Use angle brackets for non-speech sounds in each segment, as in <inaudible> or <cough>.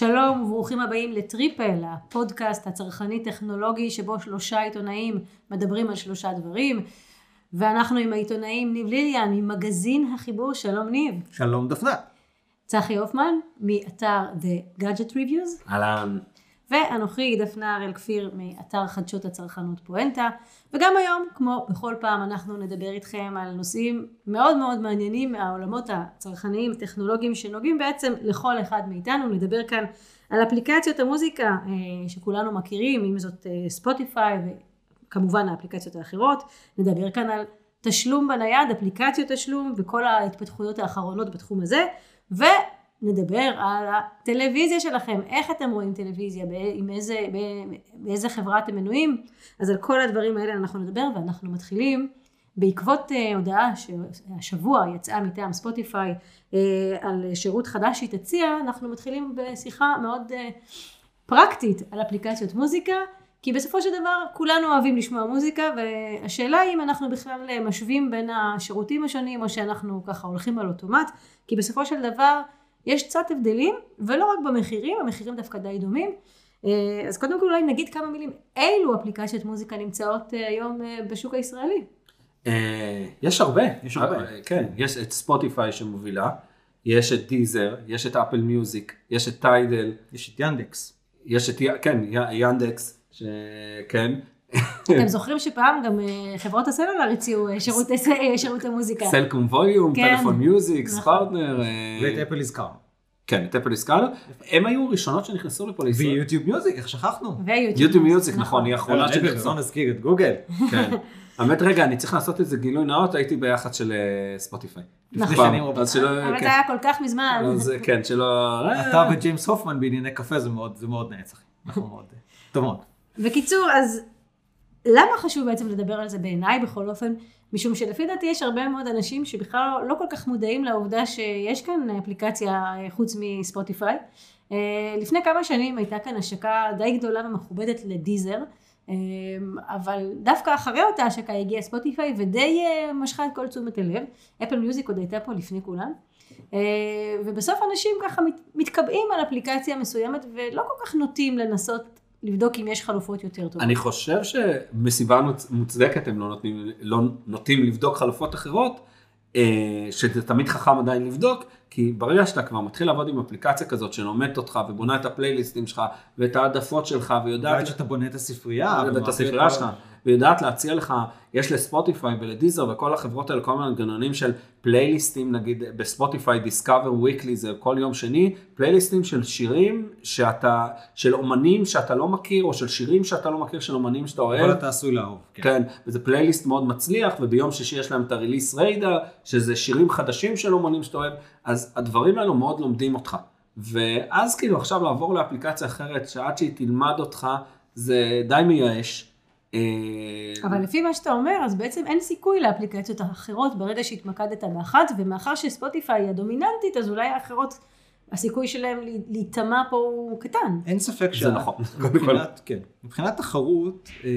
שלום וברוכים הבאים לטריפל, הפודקאסט הצרכני-טכנולוגי שבו שלושה עיתונאים מדברים על שלושה דברים. ואנחנו עם העיתונאים ניב ליליאן ממגזין החיבור, שלום ניב. שלום דפנה. צחי הופמן מאתר The Gadget Reviews. אהלן. ואנוכי דפנה הראל כפיר מאתר חדשות הצרכנות פואנטה. וגם היום, כמו בכל פעם, אנחנו נדבר איתכם על נושאים מאוד מאוד מעניינים מהעולמות הצרכניים, הטכנולוגיים, שנוגעים בעצם לכל אחד מאיתנו. נדבר כאן על אפליקציות המוזיקה אה, שכולנו מכירים, אם זאת אה, ספוטיפיי וכמובן האפליקציות האחרות. נדבר כאן על תשלום בנייד, אפליקציות תשלום וכל ההתפתחויות האחרונות בתחום הזה. ו... נדבר על הטלוויזיה שלכם, איך אתם רואים טלוויזיה, עם איזה, באיזה חברה אתם מנויים, אז על כל הדברים האלה אנחנו נדבר ואנחנו מתחילים בעקבות uh, הודעה שהשבוע יצאה מטעם ספוטיפיי uh, על שירות חדש שהיא תציע, אנחנו מתחילים בשיחה מאוד uh, פרקטית על אפליקציות מוזיקה, כי בסופו של דבר כולנו אוהבים לשמוע מוזיקה והשאלה היא אם אנחנו בכלל משווים בין השירותים השונים או שאנחנו ככה הולכים על אוטומט, כי בסופו של דבר יש קצת הבדלים, ולא רק במחירים, המחירים דווקא די דומים. אה, אז קודם כל אולי נגיד כמה מילים, אילו אפליקציות מוזיקה נמצאות אה, היום אה, בשוק הישראלי? יש הרבה, יש הרבה, כן, יש את ספוטיפיי שמובילה, יש את Deezer, יש את Apple Music, יש את Tidal, יש את Yandex, יש את, כן, Yandex, שכן, אתם זוכרים שפעם גם אה, חברות הסלולר הציעו אה, אה, שירותי מוזיקה. סלקום Volume, פלאפון Music, פרטנר. ואת אפל הזכרנו. כן, את אפל הזכרנו. הם היו ראשונות שנכנסו לפה לישראל. ו YouTube Music, איך שכחנו? ו YouTube Music, נכון, היא האחרונה שנכנסו. לא נזכיר את גוגל. כן. האמת, רגע, אני צריך לעשות איזה גילוי נאות, הייתי ביחד של ספוטיפיי. נכון, אבל זה כן. היה כל כך מזמן. אז כן, שלא... אתה וג'יימס הופמן בענייני קפה זה מאוד נצח. נכון מאוד. טוב מאוד. בקיצור, אז למה חשוב בעצם לדבר על זה בעיניי בכל אופן? משום שלפי דעתי יש הרבה מאוד אנשים שבכלל לא כל כך מודעים לעובדה שיש כאן אפליקציה אה, חוץ מספוטיפיי. אה, לפני כמה שנים הייתה כאן השקה די גדולה ומכובדת לדיזר, אה, אבל דווקא אחרי אותה השקה הגיעה ספוטיפיי ודי משכה את כל תשומת הלב. אפל מיוזיק עוד הייתה פה לפני כולם. ובסוף אנשים ככה מתקבעים על אפליקציה מסוימת ולא כל כך נוטים לנסות לבדוק אם יש חלופות יותר טובות. אני חושב שמסיבה מוצדקת הם לא נותנים, לא נוטים לבדוק חלופות אחרות, אה, שזה תמיד חכם עדיין לבדוק, כי ברגע שאתה כבר מתחיל לעבוד עם אפליקציה כזאת שלומדת אותך ובונה את הפלייליסטים שלך ואת העדפות שלך ויודעת... ועד שאתה בונה את הספרייה. ואת הספרייה שלך. ויודעת להציע לך, יש לספוטיפיי ולדיזר וכל החברות האלה כל מיני מנגנונים של פלייליסטים, נגיד בספוטיפיי Discover Weekly זה כל יום שני, פלייליסטים של שירים שאתה, של אומנים שאתה לא מכיר, או של שירים שאתה לא מכיר, של אומנים שאתה אוהב. אבל אתה עשוי לאהוב. כן. כן, וזה פלייליסט מאוד מצליח, וביום שישי יש להם את ה Release Radar, שזה שירים חדשים של אומנים שאתה אוהב, אז הדברים האלו מאוד לומדים אותך. ואז כאילו עכשיו לעבור לאפליקציה אחרת, שעד שהיא תלמד אותך, זה די מייאש. אה, אבל לפי מה שאתה אומר, אז בעצם אין סיכוי לאפליקציות האחרות ברגע שהתמקדת באחת, ומאחר שספוטיפיי היא הדומיננטית, אז אולי האחרות, הסיכוי שלהם להיטמע פה הוא קטן. אין ספק שזה נכון. מבחינת, כן. מבחינת תחרות, אה,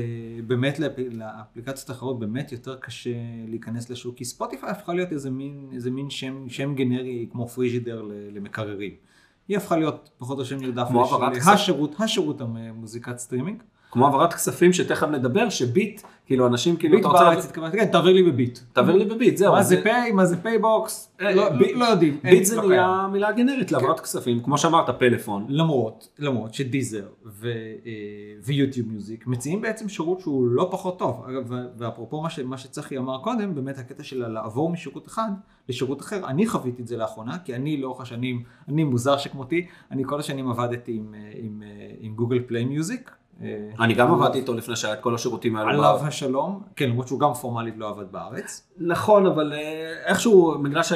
באמת לאפליקציות אחרות באמת יותר קשה להיכנס לשוק, כי ספוטיפיי הפכה להיות איזה מין, איזה מין שם, שם גנרי כמו פריג'ידר למקררים. היא הפכה להיות פחות או יותר נרדף השירות, השירות המוזיקת סטרימינג. כמו העברת כספים שתכף נדבר, שביט, כאילו אנשים כאילו, ביט בארץ התכוונת, כן, תעביר לי בביט. תעביר לי בביט, זהו. מה זה Pay, מה זה פייבוקס, אה, לא, לא יודעים. ביט זה לא נהיה מילה גנרית להעברת כן. כספים, כמו שאמרת, פלאפון. למרות, למרות שדיזר ויוטיוב מיוזיק מציעים בעצם שירות שהוא לא פחות טוב. אגב, ואפרופו מה שצחי אמר קודם, באמת הקטע של לעבור משירות אחד לשירות אחר, אני חוויתי את זה לאחרונה, כי אני לאורך השנים, אני מוזר שכמותי, אני כל השנים עבדתי עם גוגל פליי מיוזיק. אה, אני גם עבדתי איתו לפני שהיה את כל השירותים האלה. עליו השלום, כן, למרות שהוא גם פורמלית לא עבד בארץ. נכון, אבל אה, איכשהו, בגלל ש...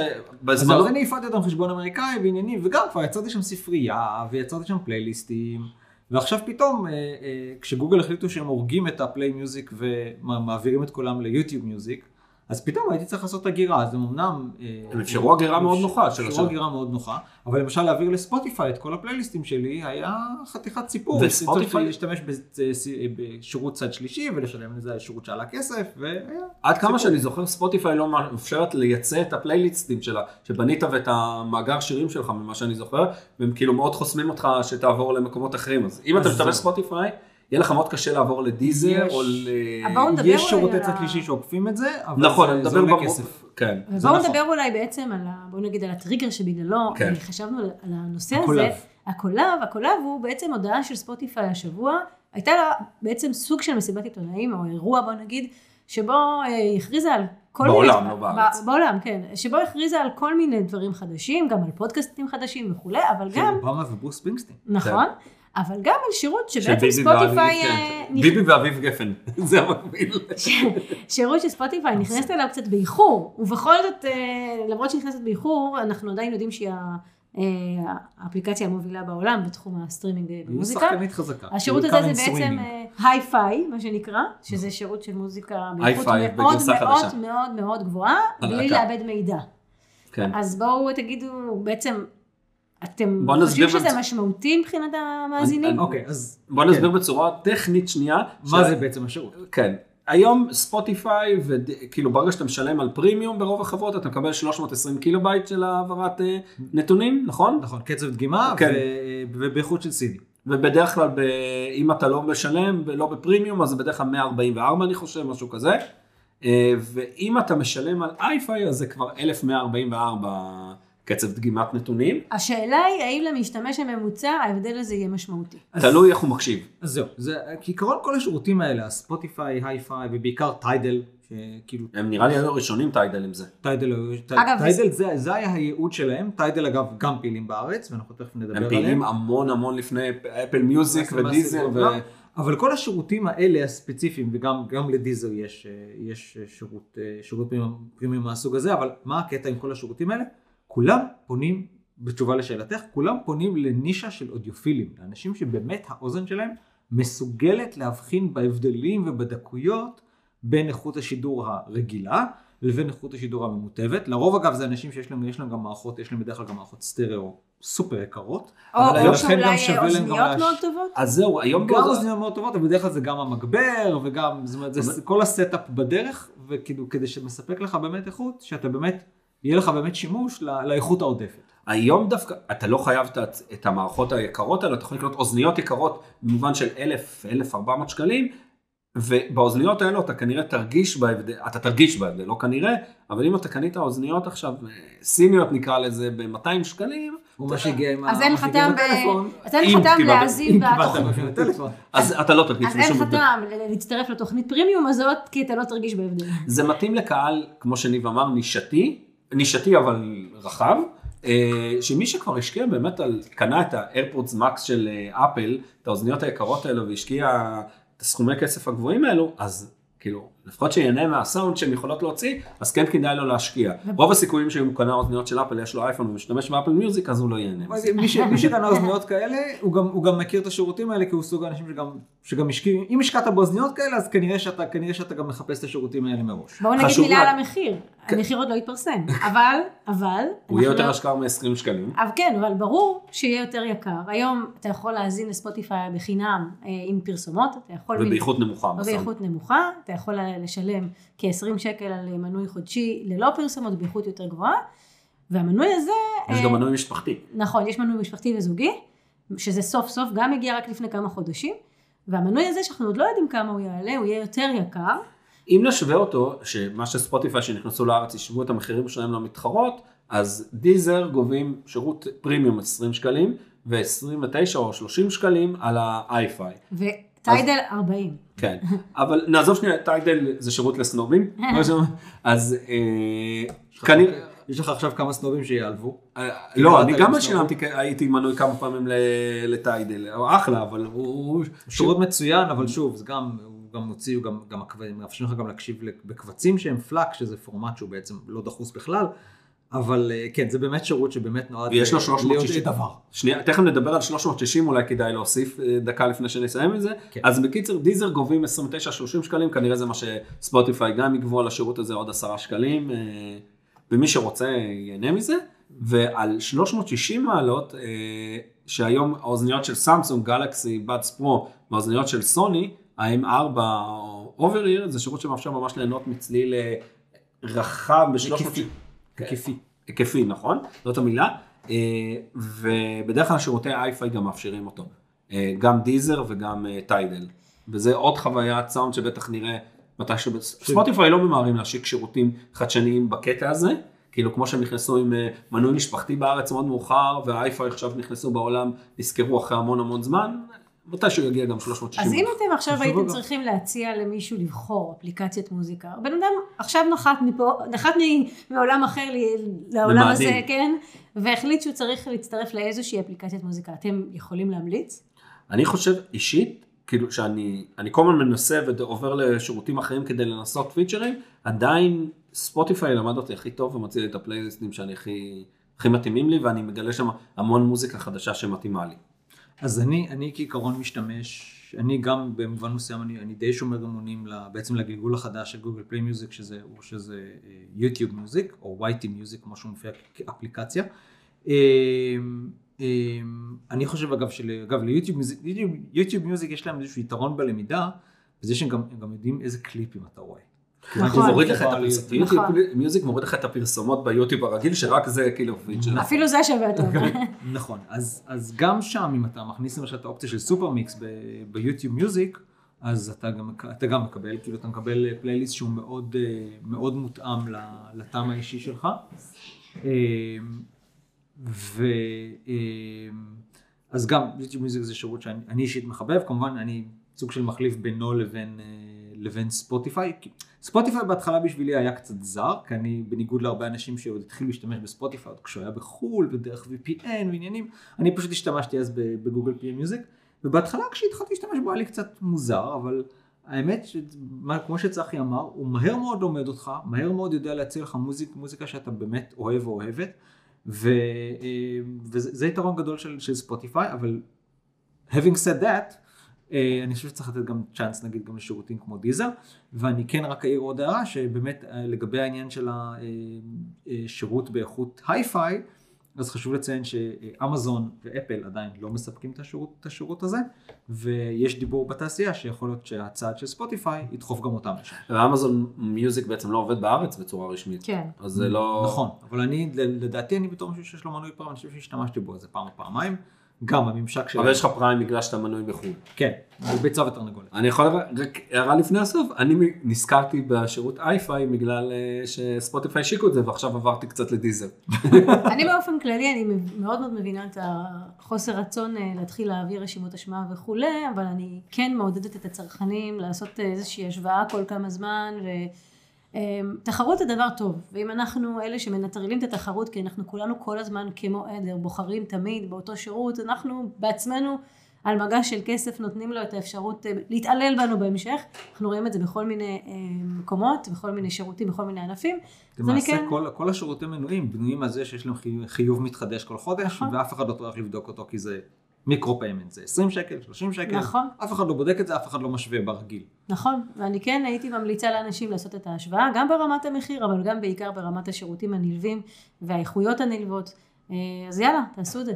אז אני הפעלתי אותם חשבון אמריקאי ועניינים, וגם כבר יצרתי שם ספרייה, ויצרתי שם פלייליסטים, ועכשיו פתאום, אה, כשגוגל החליטו שהם הורגים את ה Play Music ומעבירים את כולם ליוטיוב מיוזיק, אז פתאום הייתי צריך לעשות הגירה, אז הם אמנם... אה, הם אפשרו הגירה מאוד נוחה של אפשרו. הגירה מאוד נוחה, אבל למשל להעביר לספוטיפיי את כל הפלייליסטים שלי היה חתיכת סיפור. וספוטיפיי- להשתמש בשירות צד שלישי ולשלם לזה על שירות שעלה כסף, והיה... עד כמה. שאני זוכר, ספוטיפיי לא מאפשרת לייצא את הפלייליסטים שלה, שבנית ואת המאגר שירים שלך, ממה שאני זוכר, והם כאילו מאוד חוסמים אותך שתעבור למקומות אחרים. אז אם אתה משתמש זהו. יהיה לך מאוד קשה לעבור לדיזר יש- או ל... בואו יש שירותי צד שלישי שעוקפים את זה, אבל נכון, זה- אני עולה כסף. כן, זה נכון. נדבר אולי בעצם על, ה... בואו נגיד על הטריגר שבגללו כן. כן. חשבנו על הנושא הקולב. הזה. הקולב, הקולב הוא בעצם הודעה של ספוטיפיי השבוע, הייתה לה בעצם סוג של מסיבת עיתונאים, או אירוע בוא נגיד, שבו אה, היא הכריזה על כל בעולם, מיני... לא בארץ. בעולם, כן. שבו הכריזה על כל מיני דברים חדשים, גם על פודקאסטים חדשים וכולי, אבל של גם, אובמה וברוס ספרינגסטין. נכון, אבל גם על שירות שבעצם ספוטיפיי... כן. אה, נכ- ביבי ואביב גפן, <laughs> זה המקביל. שירות שספוטיפיי נכנסת אליו קצת באיחור, ובכל זאת, אה, למרות שהיא נכנסת באיחור, אנחנו עדיין יודעים שהיא אה, האפליקציה המובילה בעולם בתחום הסטרימינג היא במוזיקה. שחקנית חזקה. השירות הזה זה בעצם. היי-פיי, מה שנקרא, שזה שירות של מוזיקה באיכות מאוד מאוד. מאוד מאוד גבוהה, בלי. לאבד מידע. כן. אז בואו תגידו, בעצם, אתם נסביר חושבים שזה בצ- משמעותי מבחינת המאזינים? אני- אוקיי, אז בוא נסביר בצורה טכנית שנייה. מה ש- זה בעצם השירות? כן. היום ספוטיפיי, וכאילו ברגע שאתה משלם על פרימיום ברוב החברות, אתה מקבל 320 קילו ביט של העברת אה, נתונים, נכון? נכון, קצב דגימה כן. ו- ובאיכות של CD. ובדרך כלל, ב... אם אתה לא משלם, לא בפרימיום, אז זה בדרך כלל 144 אני חושב, משהו כזה. אה, ואם אתה משלם על אייפיי, אז זה כבר 1144 קצב דגימת נתונים. השאלה היא, האם למשתמש הממוצע ההבדל הזה יהיה משמעותי? אז- תלוי איך הוא מקשיב. אז זהו, זה, כעיקרון כל השירותים האלה, הספוטיפיי, היי-פיי ובעיקר טיידל, שכאילו הם נראה לי היו הראשונים טיידל עם זה. טיידל, אגב, טיידל זה, זה היה הייעוד שלהם, טיידל אגב גם פעילים בארץ, ואנחנו תכף נדבר הם עליהם. פעילים המון המון לפני אפל מיוזיק ודיזר. זה ו... לא. אבל כל השירותים האלה הספציפיים, וגם גם לדיזר יש, אה, יש שירות, אה, שירות פרימיום- פרימיום מהסוג הזה, אבל מה הקטע עם כל השירותים האלה? כולם פונים, בתשובה לשאלתך, כולם פונים לנישה של אודיופילים, לאנשים שבאמת האוזן שלהם מסוגלת להבחין בהבדלים ובדקויות בין איכות השידור הרגילה לבין איכות השידור הממוטבת. לרוב אגב זה אנשים שיש להם, יש להם גם מערכות, יש להם בדרך כלל גם מערכות סטריאו סופר יקרות. או אבל או שאולי גם שווה להם גם אוזניות להש- מאוד טובות? אז זהו, היום גם אוזניות מאוד טובות, אבל בדרך כלל זה גם המגבר וגם, זאת אומרת, זה אבל- כל ה setup בדרך, וכאילו כדי שמספק לך באמת איכות, שאתה באמת, יהיה לך באמת שימוש ל- לאיכות העודפת. היום דווקא, אתה לא חייב את, את המערכות היקרות האלה, אתה יכול לקנות אוזניות יקרות במובן של 1,000, 1,400 שקלים, ובאוזניות האלו אתה כנראה תרגיש בהבדל, אתה תרגיש בהבדל, לא כנראה, אבל אם אתה קנית אוזניות עכשיו, אה, סימיות נקרא לזה, ב-200 שקלים, הוא מה שהגיע עם ה- אז אין לך טעם ב- הטלפון. אז אין אם לך טעם קיבלת- להאזין אם קיבלת בתוכנית. אז אתה לא תרגיש אז אין לך. טעם להצטרף לתוכנית פרימיום הזאת, כי אתה לא תרגיש בהבדל. זה מתאים לקהל, כמו שניב אמר, נישתי, נישתי אבל רחב, אה, שמי שכבר השקיע באמת על, קנה את האיירפורטס מקס של אה, אפל, את האוזניות היקרות האלו והשקיע את הסכומי כסף הגבוהים האלו, אז כאילו, לפחות שיהנה מהסאונד שהן יכולות להוציא, אז כן כדאי לו להשקיע. רוב הסיכויים שאם הוא קנה אוזניות של אפל, יש לו אייפון ומשתמש באפל מיוזיק, אז הוא לא ייהנה. מזה. מי ש- מי שקנה <laughs> אוזניות כאלה, הוא גם- הוא גם מכיר את השירותים האלה, כי הוא סוג האנשים שגם- שגם השקיעו, אם השקעת באוזניות כאלה, אז כנראה שאתה כנראה שאתה גם מחפש את השירותים האלה מראש. בואו נגיד מילה. על המחיר. המחיר עוד לא התפרסם. אבל, אבל... הוא יהיה יותר לא- השקעה מ-20 שקלים. אבל כן, אבל ברור שיהיה יותר יקר. היום אתה יכול להאזין לספוטיפיי בחינם אה, עם פרסומות, אתה יכול... ובאיכות נמוכה. או בסאונד. באיכות נמוכה, אתה יכול לשלם כ-20 שקל על מנוי חודשי ללא פרסומות באיכות יותר גבוהה, והמנוי הזה... יש אה, גם מנוי משפחתי. נכון, יש מנוי משפחתי וזוגי, שזה סוף סוף גם הגיע רק לפני כמה חודשים, והמנוי הזה שאנחנו עוד לא יודעים כמה הוא יעלה, הוא יהיה יותר יקר, אם נשווה אותו, שמה שספוטיפיי שנכנסו לארץ ישבו את המחירים שלהם למתחרות, אז דיזר גובים שירות פרימיום 20 שקלים, ו-29 או 30 שקלים על ה-iFi. וטיידל 40. כן, אבל נעזוב שנייה, טיידל זה שירות לסנובים, אז אה, כנראה, יש לך עכשיו כמה סנובים שיעלבו. אה, לא, אני גם שילמתי, הייתי מנוי כמה פעמים ל- לטיידל, אחלה, אבל הוא... שירות מצוין, אבל שוב, זה גם, הוא גם מוציא, הוא גם, גם מאפשרים לך גם להקשיב בקבצים שהם פלאק, שזה פורמט שהוא בעצם לא דחוס בכלל, אבל אה, כן, זה באמת שירות שבאמת נועד ויש לו ל- 360. להיות דבר. שנייה, תכף נדבר על 360, אולי כדאי להוסיף אה, דקה לפני שנסיים את זה. כן. אז בקיצר, דיזר גובים 29-30 שקלים, כנראה זה מה שספוטיפיי גם יגבו על השירות הזה עוד 10 שקלים, אה, ומי שרוצה ייהנה מזה. ועל 360 מעלות, אה, שהיום האוזניות של סמסונג, גלקסי, Buds Pro, והאוזניות של סוני, ה-M4 או over-ear, זה שירות שמאפשר ממש ליהנות מצליל אה, רחב ב-360. היקפי. היקפי. נכון? זאת המילה. אה, ובדרך כלל שירותי אייפיי גם מאפשרים אותו. אה, גם דיזר וגם אה, טיידל. וזה עוד חוויית סאונד שבטח נראה מתישהו. ספוטיפיי לא ממהרים להשיק שירותים חדשניים בקטע הזה. כאילו כמו שהם נכנסו עם מנוי משפחתי בארץ מאוד מאוחר, והאייפיי עכשיו נכנסו בעולם, נזכרו אחרי המון המון זמן, מתישהו יגיע גם 360. אז אם אתם עכשיו הייתם. צריכים להציע למישהו לבחור אפליקציית מוזיקה, בן אדם עכשיו נחת מפה, נחת מעולם אחר ל- לעולם. הזה, כן, והחליט שהוא צריך להצטרף לאיזושהי אפליקציית מוזיקה, אתם יכולים להמליץ? אני חושב אישית, כאילו שאני אני כל הזמן מנסה ועובר לשירותים אחרים כדי לנסות פיצ'רים, עדיין ספוטיפיי למד אותי הכי טוב ומציע לי את הפלייליסטים שאני הכי, הכי מתאימים לי ואני מגלה שם המון מוזיקה חדשה שמתאימה לי. אז אני, אני כעיקרון משתמש, אני גם במובן מסוים, אני, אני די שומר אמונים בעצם לגלגול החדש של גוגל פליי מיוזיק, שזה, שזה יוטיוב מיוזיק, או YT מיוזיק, כמו שהוא מופיע כאפליקציה. אמ, אמ, אני חושב אגב, של, אגב ליוטיוב מיוזיק, יש להם איזשהו יתרון בלמידה, בזה שהם גם, גם יודעים איזה קליפים אתה רואה. נכון. זה מוריד לך את להיות. הפרסומות, נכון. מיוזיק מוריד לך את הפרסומות ביוטיוב הרגיל, שרק זה כאילו פיצ'ר. <laughs> אפילו זה שווה טוב. נכון, אז, אז גם שם אם אתה מכניס למשל את האופציה של סופר מיקס ביוטיוב מיוזיק, אז אתה גם, אתה גם מקבל, כאילו אתה מקבל פלייליסט שהוא מאוד, אה, מאוד מותאם לטעם האישי שלך. אה, ו... אה, אז גם יוטיוב מיוזיק זה שירות שאני אני אישית מחבב, כמובן אני סוג של מחליף בינו לבין, אה, לבין ספוטיפיי. ספוטיפיי בהתחלה בשבילי היה קצת זר, כי אני בניגוד להרבה אנשים שעוד התחילו להשתמש בספוטיפיי עוד כשהוא היה בחו"ל ודרך VPN ועניינים, אני פשוט השתמשתי אז בגוגל פי מיוזיק, ובהתחלה כשהתחלתי להשתמש בו היה לי קצת מוזר, אבל האמת שכמו שצחי אמר, הוא מהר מאוד לומד אותך, מהר מאוד יודע להציע לך מוזיק, מוזיקה שאתה באמת אוהב או אוהבת, ו, אה, וזה זה יתרון גדול של, של ספוטיפיי, אבל having said that, אני חושב שצריך לתת גם צ'אנס נגיד גם לשירותים כמו דיזר, ואני כן רק אעיר עוד הערה שבאמת אה, לגבי העניין של השירות באיכות היי-פיי, אז חשוב לציין שאמזון ואפל עדיין לא מספקים את השירות, את השירות הזה, ויש דיבור בתעשייה שיכול להיות שהצעד של ספוטיפיי ידחוף גם אותם לשם. ואמזון מיוזיק בעצם לא עובד בארץ בצורה רשמית. כן. אז זה לא... נכון, אבל אני, לדעתי אני בתור מישהו שיש לו מנוי פריים, אני חושב שהשתמשתי בו איזה פעם או פעמיים, גם הממשק של... אבל יש לך פריים בגלל שאתה מנוי בחו"ל. כן, הוא ביצה ותרנגולת. אני יכול, רק הערה לפני הסוף, אני נזכרתי בשירות אייפיי בגלל אה, שספוטיפיי השיקו את זה ועכשיו עברתי קצת לדיזל. <laughs> אני באופן כללי, אני מאוד מאוד מבינה את החוסר רצון אה, להתחיל להעביר רשימות אשמה וכולי, אבל אני כן מעודדת את הצרכנים לעשות איזושהי השוואה כל כמה זמן, ותחרות זה דבר טוב, ואם אנחנו אלה שמנטרלים את התחרות, כי אנחנו כולנו כל הזמן כמו עדר, בוחרים תמיד באותו שירות, אנחנו בעצמנו על מגש של כסף נותנים לו את האפשרות אה, להתעלל בנו בהמשך, אנחנו רואים את זה בכל מיני אה, מקומות, בכל מיני שירותים, בכל מיני ענפים, למעשה כן... כל, כל השירותי מנויים בנויים על זה שיש להם חיוב מתחדש כל חודש, נכון. ואף אחד לא טורח לבדוק אותו כי זה micro payment, זה 20 שקל, 30 שקל, נכון. אף אחד לא בודק את זה, אף אחד לא משווה ברגיל. נכון, ואני כן הייתי ממליצה לאנשים לעשות את ההשוואה, גם ברמת המחיר, אבל גם בעיקר ברמת השירותים הנלווים והאיכויות הנלוות. אה, אז יאללה, תעשו את זה.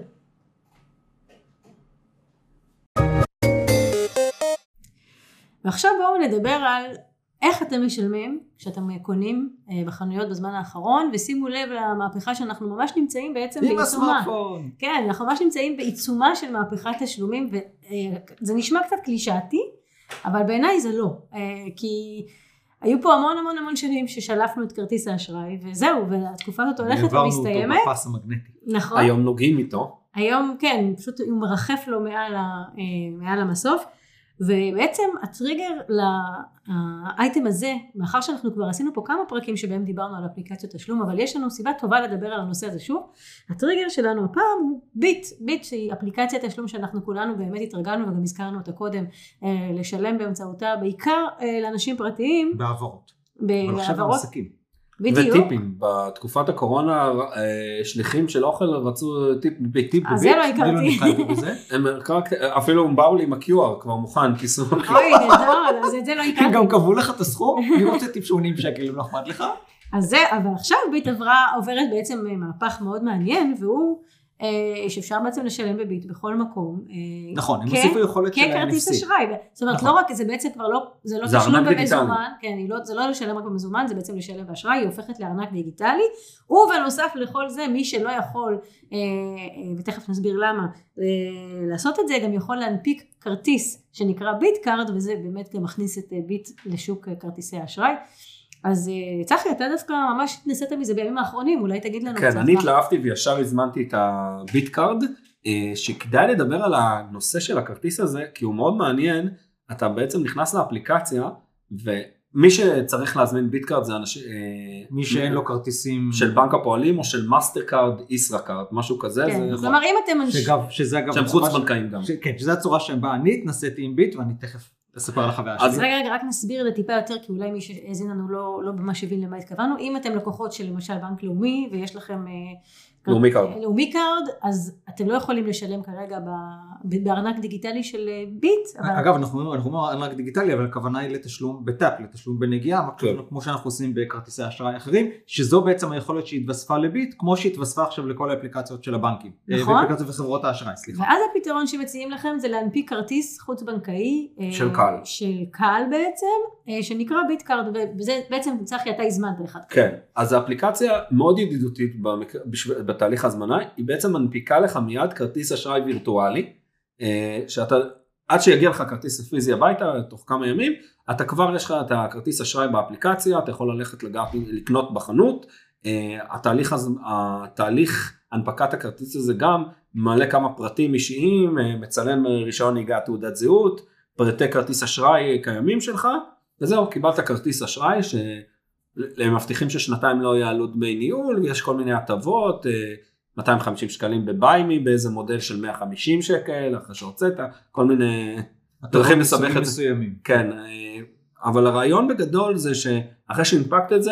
ועכשיו בואו נדבר על איך אתם משלמים כשאתם קונים אה, בחנויות בזמן האחרון, ושימו לב למהפכה שאנחנו ממש נמצאים בעצם עם בעיצומה. הסמארטפון. כן, אנחנו ממש נמצאים בעיצומה של מהפכת תשלומים, וזה נשמע קצת קלישאתי, אבל בעיניי זה לא. אה, כי היו פה המון המון המון שנים ששלפנו את כרטיס האשראי, וזהו, והתקופה הזאת הולכת העברנו ומסתיימת. אותו בפס המגנטי. נכון. היום נוגעים איתו. היום כן, פשוט הוא מרחף לו מעל, ה, אה, מעל המסוף, ובעצם הטריגר לאייטם הזה, מאחר שאנחנו כבר עשינו פה כמה פרקים שבהם דיברנו על אפליקציות תשלום, אבל יש לנו סיבה טובה לדבר על הנושא הזה שוב, הטריגר שלנו הפעם הוא ביט, ביט שהיא אפליקציית תשלום שאנחנו כולנו באמת התרגלנו וגם הזכרנו אותה קודם, אה, לשלם באמצעותה בעיקר אה, לאנשים פרטיים, בהעברות. אבל עכשיו בהעברות עסקים. בדיוק. וטיפים. בתקופת הקורונה, אה, שליחים של אוכל רצו טיפ בביט. טיפ אז זה. לא הכרתי. הם אפילו הם באו לי עם ה-QR כבר מוכן, כיסו. אוי, נהדר, אז את זה לא הם הכרתי. גם קבעו לך את הסכום, אני רוצה טיפ 80 שקל אם לא אכפת לך. אז זה, אבל עכשיו ביט עברה, עוברת בעצם אה, מהפך מאוד מעניין, והוא שאפשר בעצם לשלם בביט בכל מקום. אה, נכון, הם הוסיפו יכולת של ככרטיס NFC. אשראי, זאת אומרת נכון. לא רק, זה בעצם כבר לא, זה לא תשלום. במזומן, כן, לא, זה לא לשלם רק במזומן, זה בעצם לשלם באשראי, היא הופכת לארנק דיגיטלי, ובנוסף לכל זה, מי שלא יכול, אה, אה, ותכף נסביר למה, אה, לעשות את זה, גם יכול להנפיק כרטיס שנקרא ביט קארד, וזה באמת גם מכניס את אה, ביט לשוק אה, כרטיסי האשראי. אז אה, צחי, אתה דווקא ממש התנסית מזה בימים האחרונים, אולי תגיד לנו כן, קצת. אני מה. התלהבתי וישר הזמנתי את הביט קארד, אה, שכדאי לדבר על הנושא של הכרטיס הזה, כי הוא מאוד מעניין, אתה בעצם נכנס לאפליקציה, ומי שצריך להזמין ביט קארד זה אנשים... אה, מי שאין לו כרטיסים, של בנק הפועלים או של מאסטר קארד, ישראכרט, משהו כזה, כן, זה... כלומר אם אתם. שגם, שזה אגב, שהם חוץ בנקאים גם. ש- כן, שזו הצורה שבה אני התנסיתי עם ביט ואני תכף אספר על החוויה אז שלי. רגע, רגע, רק נסביר את זה טיפה יותר, כי אולי מי שהאזין לנו לא, לא ממש הבין למה התכוונו. אם אתם לקוחות של למשל בנק לאומי, ויש לכם... לאומי קארד. לאומי קארד, אז אתם לא יכולים לשלם כרגע בארנק דיגיטלי של אה, ביט. אבל- אגב, אנחנו אומרים ארנק דיגיטלי, אבל הכוונה היא לתשלום ב tap, לתשלום בנגיעה, כן. כמו שאנחנו עושים בכרטיסי אשראי אחרים, שזו בעצם היכולת שהתווספה לביט, כמו שהתווספה עכשיו לכל האפליקציות של הבנקים. אה, נכון. ואפליקציות וחברות האשראי, סליחה. ואז הפתרון שמציעים לכם זה להנפיק כרטיס חוץ בנקאי. אה, של קל. של קל בעצם, שנקרא ביט card, וזה בעצם, צחי, אתה הזמנת אחד. כן, אז האפליקציה מאוד ידידותית במק... בתהליך ההזמנה, היא בעצם מנפיקה לך מיד כרטיס אשראי וירטואלי, אה, שאתה, עד שיגיע לך כרטיס פיזי הביתה, תוך כמה ימים, אתה כבר יש לך את הכרטיס אשראי באפליקציה, אתה יכול ללכת לגעת, לקנות בחנות, אה, התהליך, הז... התהליך הנפקת הכרטיס הזה גם מעלה כמה פרטים אישיים, אה, מצלם רישיון נהיגה, תעודת זהות, פרטי כרטיס אשראי קיימים שלך, וזהו, קיבלת כרטיס אשראי ש... הם מבטיחים ששנתיים לא יעלו דמי ניהול, ויש כל מיני הטבות, אה, 250 שקלים בביימי באיזה מודל של 150 שקל, אחרי שהוצאת, כל מיני דרכים לסבך את זה. מסוימים. כן, אה, אבל הרעיון בגדול זה שאחרי שהנפקת את זה,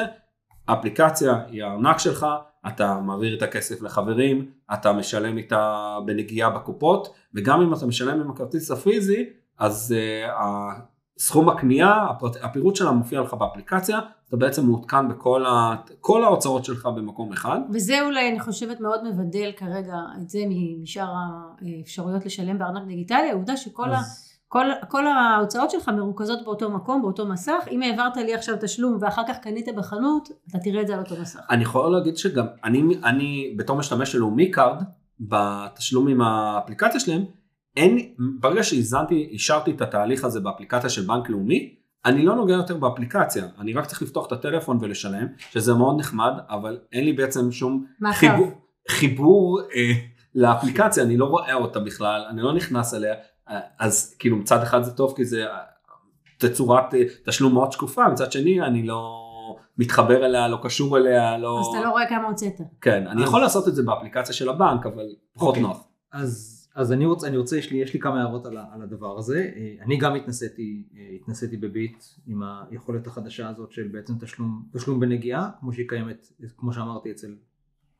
האפליקציה היא הארנק שלך, אתה מעביר את הכסף לחברים, אתה משלם איתה בנגיעה בקופות, וגם אם אתה משלם עם הכרטיס הפיזי, אז אה, סכום הקנייה, הפרט, הפירוט שלה מופיע לך באפליקציה, אתה בעצם מעודכן בכל ה, כל ההוצאות שלך במקום אחד. וזה אולי, אני חושבת, מאוד מבדל כרגע את זה משאר האפשרויות לשלם בארנק דיגיטלי, העובדה שכל ה... אז- כל, כל ההוצאות שלך מרוכזות באותו מקום, באותו מסך. אם העברת לי עכשיו תשלום ואחר כך קנית בחנות, אתה תראה את זה על אותו מסך. אני יכול להגיד שגם אני, אני בתור משתמש של לאומי קארד, בתשלום עם האפליקציה שלהם, אין, ברגע שהזנתי, אישרתי את התהליך הזה באפליקציה של בנק לאומי, אני לא נוגע יותר באפליקציה, אני רק צריך לפתוח את הטלפון ולשלם, שזה מאוד נחמד, אבל אין לי בעצם שום. חיבור, חיבור אה, לאפליקציה, אני לא רואה אותה בכלל, אני לא נכנס אליה, אה, אז כאילו מצד אחד זה טוב כי זה אה, תצורת אה, תשלום מאוד שקופה, מצד שני אני לא מתחבר אליה, לא קשור אליה, לא... אז אתה לא רואה כמה הוצאת. כן, אני אז- יכול לעשות את זה באפליקציה של הבנק, אבל פחות אוקיי. נוח. אז, אז אני רוצה, אני רוצה, יש לי, יש לי כמה הערות על, על הדבר הזה. אה, אני גם התנסיתי, אה, התנסיתי בביט עם היכולת החדשה הזאת של בעצם תשלום, תשלום בנגיעה, כמו שהיא קיימת, כמו שאמרתי, אצל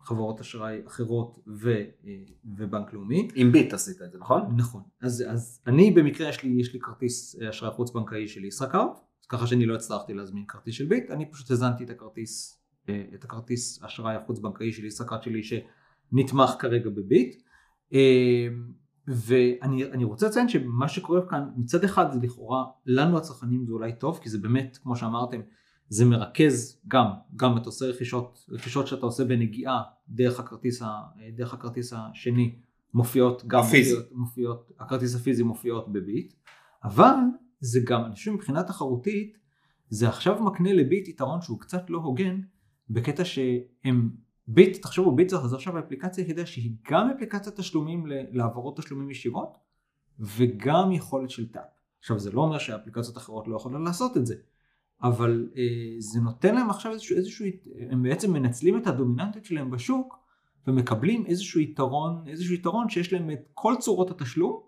חברות אשראי אחרות ו, אה, ובנק לאומי. עם ביט עשית את זה, נכון? נכון. אז, אז אני במקרה יש לי, יש לי כרטיס אשראי חוץ בנקאי של ישראכרט, ככה שאני לא הצלחתי להזמין כרטיס של ביט, אני פשוט הזנתי את הכרטיס, את הכרטיס אשראי החוץ בנקאי של ישראכרט שלי שנתמך כרגע בביט. אה, ואני אני רוצה לציין שמה שקורה כאן מצד אחד זה לכאורה לנו הצרכנים זה אולי טוב כי זה באמת כמו שאמרתם זה מרכז גם גם את עושה רכישות רכישות שאתה עושה בנגיעה דרך הכרטיס, ה, דרך הכרטיס השני מופיעות גם הפיזי. מופיעות, מופיעות הכרטיס הפיזי מופיעות בביט אבל זה גם אני חושב מבחינה תחרותית זה עכשיו מקנה לביט יתרון שהוא קצת לא הוגן בקטע שהם ביט תחשבו ביט זה עכשיו האפליקציה היחידה שהיא גם אפליקציית תשלומים להעברות תשלומים ישירות וגם יכולת של טאפ. עכשיו זה לא אומר שאפליקציות אחרות לא יכולות לעשות את זה אבל אה, זה נותן להם עכשיו איזשהו, איזשהו הם בעצם מנצלים את הדומיננטיות שלהם בשוק ומקבלים איזשהו יתרון איזשהו יתרון שיש להם את כל צורות התשלום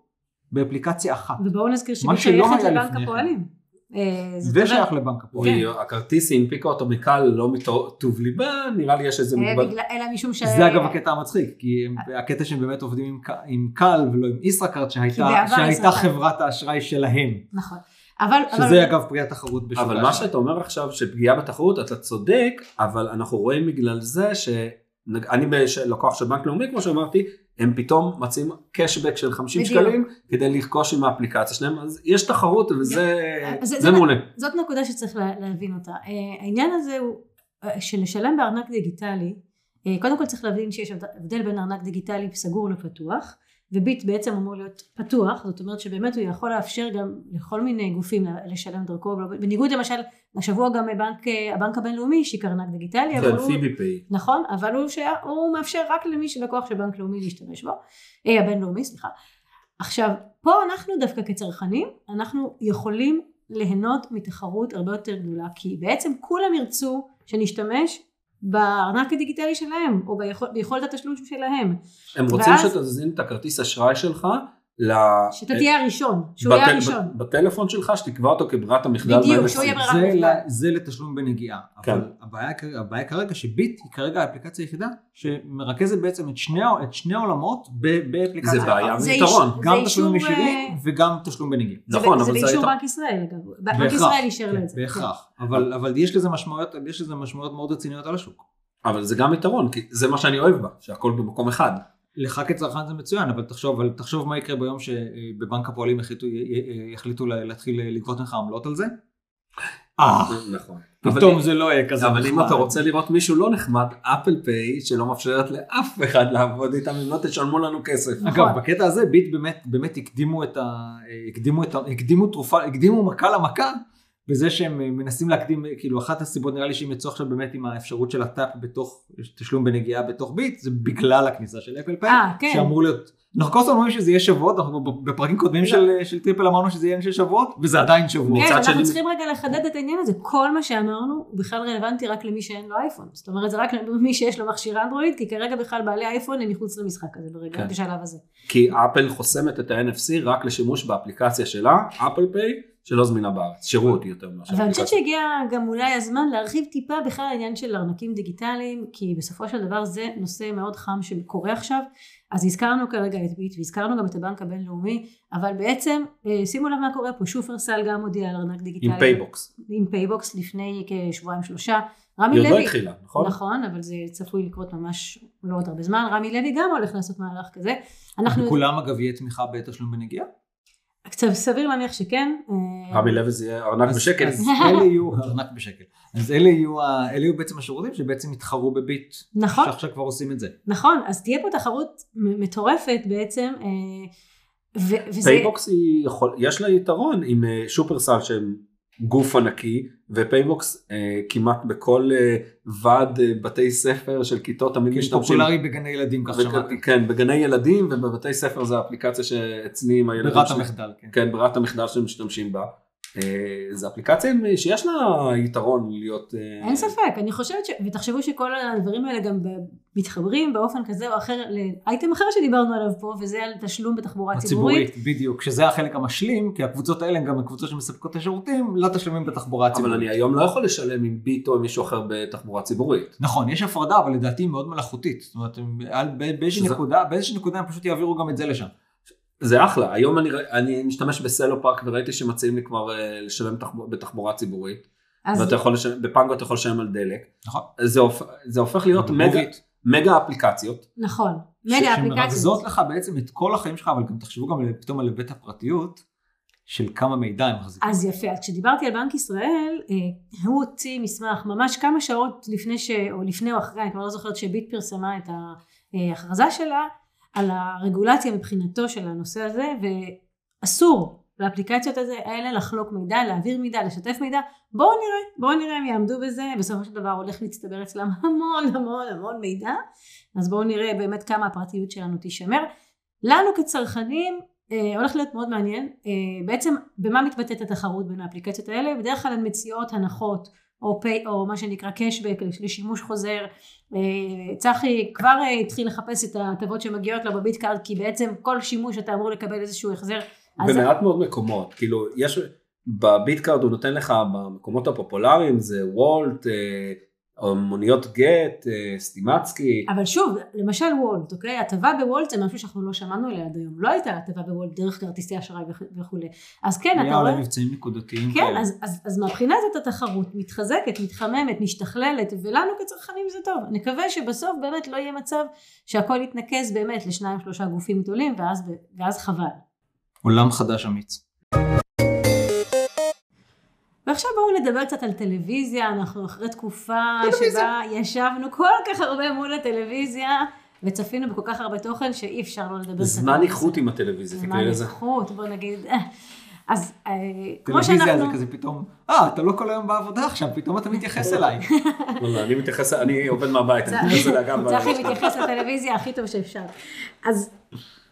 באפליקציה אחת. ובואו נזכיר שהיא שייכת לבנק כן. הפועלים. אה, ושייך לבנק הפועלים. הכרטיס היא הנפיקה אותו מקל לא מטוב ליבה, נראה לי יש איזה אה, מגבל. אלא משום ש... זה אגב הקטע המצחיק, כי הקטע שהם באמת עובדים עם קל ולא עם ישראכרט שהייתה. חברת האשראי שלהם. נכון. אבל... אבל- שזה אגב פגיעת תחרות בשוק אבל מה. שאתה אומר עכשיו שפגיעה בתחרות אתה צודק אבל אנחנו רואים בגלל זה שאני לקוח של בנק לאומי כמו שאמרתי הם פתאום מציעים קשבק של 50 בדיוק. שקלים כדי לרכוש עם האפליקציה שלהם אז יש תחרות וזה זה- זה זה- מעולה. זאת נקודה שצריך לה- להבין אותה. אה, העניין הזה הוא אה, של לשלם בארנק דיגיטלי, אה, קודם כל צריך להבין שיש הבדל בין ארנק דיגיטלי סגור לפתוח, וביט בעצם אמור להיות פתוח, זאת אומרת שבאמת הוא יכול לאפשר גם לכל מיני גופים לשלם דרכו, בניגוד למשל השבוע גם הבנק, אה, הבנק הבינלאומי השיק ארנק דיגיטלי, אבל כן, הוא, פיבי פיי. נכון, אבל הוא, שיה, הוא מאפשר רק למי שלקוח של בנק לאומי להשתמש בו, אה, הבינלאומי, סליחה. עכשיו, פה אנחנו דווקא כצרכנים, אנחנו יכולים ליהנות מתחרות הרבה יותר גדולה, כי בעצם כולם ירצו שנשתמש בארנק הדיגיטלי שלהם, או ביכול, ביכולת התשלום שלהם, הם רוצים ואז- שתזין את הכרטיס אשראי שלך ל... שאתה תהיה הראשון, שהוא יהיה בטל- הראשון. בטלפון שלך שתקבע אותו כברירת המחדל. בדיוק, שהוא יהיה. ברירת זה, מחדל. ל- זה לתשלום בנגיעה. כן. אבל הבעיה, הבעיה כרגע שביט היא כרגע האפליקציה היחידה שמרכזת בעצם את שני, את שני העולמות ב- באפליקציה. זה בעיה ויתרון. גם אישור, ישירים אה, וגם תשלום בנגיעה. זה, נכון, ב- זה אבל זה באישור בנק ישראל אגב, בנק. ישראל אישר לה את זה. בהכרח. אבל, אבל יש לזה משמעויות, יש לזה משמעויות מאוד רציניות על השוק. אבל זה גם יתרון כי זה מה שאני אוהב בה שהכל במקום אחד. לך כצרכן זה מצוין, אבל תחשוב, אבל תחשוב מה יקרה ביום שבבנק הפועלים יחליטו, יחליטו לה- להתחיל לגבות ממך עמלות על זה. אה, נכון. פתאום זה לא יהיה כזה אבל אם נחמד. אתה רוצה לראות מישהו לא נחמד, אפל פיי שלא מאפשרת לאף אחד לעבוד איתם אם לא תשלמו לנו כסף. נכון. אגב, בקטע הזה ביט באמת, באמת הקדימו את ה... הקדימו את ה... הקדימו תרופה, הקדימו תרופה למכה, בזה שהם אה, מנסים להקדים, כאילו אחת הסיבות נראה לי שהם יצאו עכשיו באמת עם האפשרות של ה tap בתוך, תשלום בנגיעה בתוך ביט, זה בגלל הכניסה של אפל פיי, אה, כן. שאמור להיות, אנחנו כל הזמן אומרים שזה יהיה שבועות, אנחנו בפרקים קודמים לא. של, של טריפל אמרנו שזה יהיה של שבועות, וזה עדיין שבועות. כן, אנחנו צריכים רגע לחדד את העניין הזה, כל מה שאמרנו הוא בכלל רלוונטי רק למי שאין לו אייפון, זאת אומרת זה רק למי שיש לו מכשיר אנדרואיד, כי כרגע בכלל בעלי אייפון הם מחוץ למשחק הזה ברגע, כן. בשלב הזה. כי אפל חוסמת את ה-NFC רק לשימוש באפליקציה שלה, אפל פיי, שלא זמינה בארץ. שירות יותר מאשר אבל אני חושבת. שהגיע גם אולי הזמן להרחיב טיפה בכלל העניין של ארנקים דיגיטליים, כי בסופו של דבר זה נושא מאוד חם שקורה עכשיו, אז הזכרנו כרגע את ביט והזכרנו גם את הבנק הבינלאומי, אבל בעצם אה, שימו לב מה קורה פה, שופרסל גם הודיע על ארנק דיגיטלי. עם פייבוקס. עם פייבוקס לפני כשבועיים שלושה. רמי לוי היא עוד לא, התחילה, נכון? נכון, אבל זה צפוי לקרות ממש לא עוד הרבה זמן. רמי לוי גם הולך לעשות מהלך כזה. אנחנו, כולם אגב יהיה תמיכה בתשלום בנגיעה? קצת סביר להניח שכן. אה, רמי לוי זה יהיה ארנק בשקל. אז אלה יהיו, ארנק בשקל. אז אלה יהיו, אלה יהיו בעצם השירותים שבעצם יתחרו בביט. נכון, שעכשיו כבר עושים את זה. נכון, אז תהיה פה תחרות מטורפת בעצם, אה, ו- וזה, פייבוקס היא יכול, יש לה יתרון עם אה, שופרסל שהם גוף ענקי ופייבוקס אה, כמעט בכל אה, ועד אה, בתי ספר של כיתות תמיד משתמשים. פופולרי בגני ילדים כך בג- שמעתי. כן, בגני ילדים ובבתי ספר זה האפליקציה שאצלי עם הילדים ברירת. המחדל, כן. כן, ברירת המחדל שהם משתמשים בה. אה, זו אפליקציה שיש לה יתרון להיות... אה, אין ספק, אני חושבת ש... ותחשבו שכל הדברים האלה גם מתחברים באופן כזה או אחר לאייטם אחר שדיברנו עליו פה, וזה על תשלום בתחבורה ציבורית. הציבורית, בדיוק, שזה החלק המשלים, כי הקבוצות האלה הן גם הקבוצות שמספקות את השירותים לתשלומים בתחבורה אבל הציבורית. אני היום לא יכול לשלם עם ביט או עם מישהו אחר בתחבורה ציבורית. נכון, יש הפרדה, אבל לדעתי היא מאוד מלאכותית. זאת אומרת, נקודה, באיזושהי נקודה הם פשוט יעבירו גם את זה לשם. זה אחלה, היום אני, אני משתמש בסלו פארק וראיתי שמציעים לי כבר אה, לשלם תחב, בתחבורה ציבורית, אז ואתה יכול לשלם, בפנגו אתה יכול לשלם על דלק, נכון. זה, הופ, זה הופך להיות מגה. מגה אפליקציות, נכון, ש- מגה אפליקציות. שמרכזות לך בעצם את כל החיים שלך, אבל גם תחשבו גם על- פתאום על היבט הפרטיות, של כמה מידע הם מחזיקים. אז יפה, אז כשדיברתי על בנק ישראל, אה, הוא הוציא מסמך ממש כמה שעות לפני ש... או לפני או אחרי, אני כבר לא זוכרת שביט פרסמה את ההכרזה שלה, על הרגולציה מבחינתו של הנושא הזה, ואסור לאפליקציות הזה, האלה לחלוק מידע, להעביר מידע, לשתף מידע, בואו נראה, בואו נראה אם יעמדו בזה, בסופו של דבר הולך להצטבר אצלם <laughs> המון המון המון מידע, אז בואו נראה באמת כמה הפרטיות שלנו תישמר. לנו כצרכנים אה, הולך להיות מאוד מעניין, אה, בעצם במה מתבטאת התחרות בין האפליקציות האלה? בדרך כלל הן מציעות הנחות או, פי, או מה שנקרא cashback לשימוש חוזר. אה, צחי כבר אה, התחיל לחפש את ההטבות שמגיעות לו בביט card כי בעצם כל שימוש אתה אמור לקבל איזשהו החזר. אז במעט מאוד מקומות, כאילו יש, בביטקארד הוא נותן לך במקומות הפופולריים זה וולט, אה, מוניות גט, אה, סטימצקי. אבל שוב, למשל וולט, אוקיי? הטבה בוולט זה משהו שאנחנו לא שמענו עליה עד היום. לא הייתה הטבה בוולט דרך כרטיסי אשראי וכ- וכולי. אז כן, היה אתה רואה... אולי מבצעים נקודתיים כן. אז, אז, אז מהבחינה הזאת התחרות מתחזקת, מתחממת, משתכללת, ולנו כצרכנים זה טוב. נקווה שבסוף באמת לא יהיה מצב שהכל יתנקז באמת לשניים שלושה גופים גדולים, ואז, ואז חבל. עולם חדש אמיץ. ועכשיו בואו נדבר קצת על טלוויזיה, אנחנו אחרי תקופה שבה ישבנו כל כך הרבה מול הטלוויזיה, וצפינו בכל כך הרבה תוכן שאי אפשר לא לדבר זמן. איכות עם הטלוויזיה, זמן תקראי לזה. איכות, בוא נגיד. אז אה, כמו טלוויזיה זה שאנחנו... כזה פתאום, אה, אתה לא כל היום בעבודה עכשיו, פתאום אתה מתייחס <laughs> אליי. לא, לא, אני מתייחס, אני עובד מהבית, אני מתייחס אליה גם. צחי מתייחס לטלוויזיה הכי טוב שאפשר. אז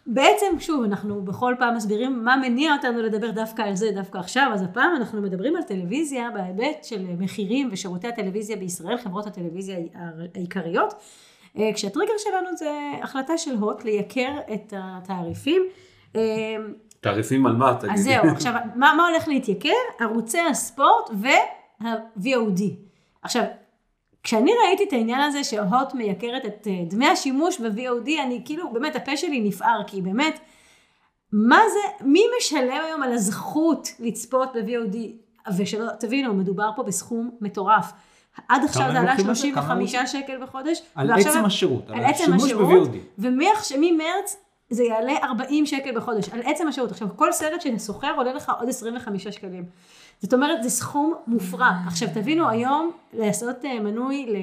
בעצם, שוב, אנחנו בכל פעם מסבירים מה מניע אותנו לדבר דווקא על זה, דווקא עכשיו, אז הפעם אנחנו מדברים על טלוויזיה בהיבט של מחירים ושירותי הטלוויזיה בישראל, חברות הטלוויזיה העיקריות, אה, כשהטריגר שלנו זה החלטה של הוט לייקר את התעריפים. אה, תעריפים על מה, תגידי. אז זהו, עכשיו, מה, מה הולך להתייקר? ערוצי הספורט וה-VOD. עכשיו, כשאני ראיתי את העניין הזה שהוט מייקרת את אה, דמי השימוש ב-VOD, אני כאילו, באמת, הפה שלי נפער, כי באמת, מה זה, מי משלם היום על הזכות לצפות ב-VOD? ושלא, תבינו, מדובר פה בסכום מטורף. עד עכשיו זה עלה לוקחים על זה? 35 כמה שקל בחודש. על עצם השירות, על השימוש ב-VOD. וממרץ זה יעלה 40 שקל בחודש, על עצם השירות. עכשיו, כל סרט שסוחר עולה לך עוד 25 שקלים. זאת אומרת, זה סכום מופרע. עכשיו, תבינו, היום לעשות אה, מנוי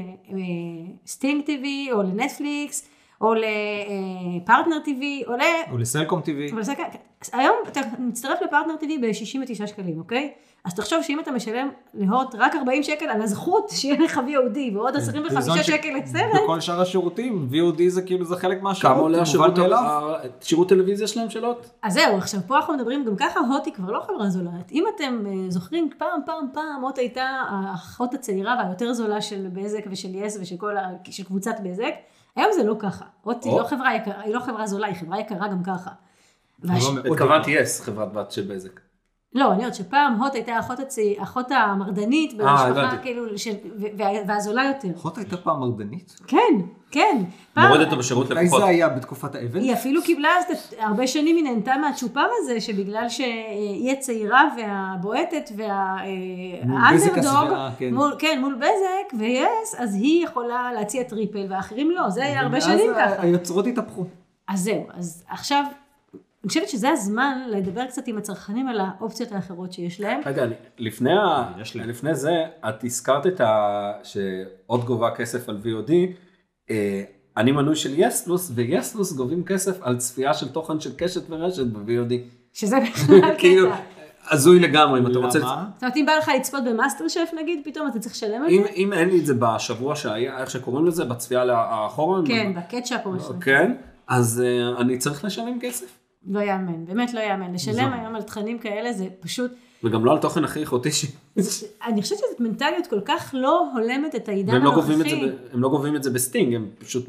לסטינג TV, או לנטפליקס, או לפרטנר TV, עולה... או לסלקום TV. אבל זה כן, היום אתה מצטרף לפרטנר TV ב-69 שקלים, אוקיי? אז תחשוב שאם אתה משלם להוט רק 40 שקל על הזכות שיהיה לך VOD ועוד 25 בזמן ש- שקל לסרט, בכל שאר השירותים, VOD זה כאילו, זה חלק מהשירות. כמה עולה השירות, שירות טלוויזיה שלהם של הוט? אז זהו, עכשיו פה אנחנו מדברים, גם ככה הוט היא כבר לא חברה זולה. אם אתם אה, זוכרים, פעם, פעם, פעם, הוט הייתה האחות הצעירה והיותר זולה של בזק ושל יס ושל כל ה... של קבוצת בזק. היום זה לא ככה. הוט היא או. לא חברה יקרה, היא לא חברה זולה, היא חברה יקרה גם ככה. לא מאוד התכוונתי. יס, חברת בת של בזק. לא, אני יודעת שפעם הוט הייתה האחות הצי... האחות המרדנית במשפחה, הבנתי. כאילו, של... וה... והזולה יותר. אחות הייתה פעם מרדנית? כן, כן. פעם... מוריד אותו בשירות לקוחות מתי. זה היה בתקופת האבן? היא אפילו קיבלה, אז הרבה שנים היא נהנתה מהצ'ופר הזה, שבגלל שהיא הצעירה והבועטת והאנדרדוג, השבעה, כן. מול, כן, מול בזק ויס, אז היא יכולה להציע טריפל ואחרים לא, זה היה הרבה שנים ככה. היוצרות התהפכו. אז זהו, אז עכשיו, אני חושבת שזה הזמן לדבר קצת עם הצרכנים על האופציות האחרות שיש להם. רגע, אני- לפני, ה... לי. לפני זה, את הזכרת את ה... שעוד גובה כסף על VOD. אה, אני מנוי של יס פלוס, ויס פלוס גובים כסף על צפייה של תוכן של קשת ורשת ב-VOD. שזה <laughs> בכלל כאילו, קטע. הזוי לגמרי, אם אתה רוצה... למה? זאת אומרת, אם בא לך לצפות במאסטר שף נגיד, פתאום אתה צריך לשלם על אם, זה? אם אין לי את זה בשבוע שהיה, איך שקוראים לזה, בצפייה לאחורה, כן, ב catch up או משהו. כן, אז אה, אני צריך לשלם כסף. לא יאמן, באמת לא יאמן. לשלם. היום על תכנים כאלה זה פשוט... וגם לא על תוכן הכי איכותי ש... אני חושבת שזאת מנטליות כל כך לא הולמת את העידן והם לא, את זה, הנוכחי. ב- הם לא גובים את זה בסטינג, הם פשוט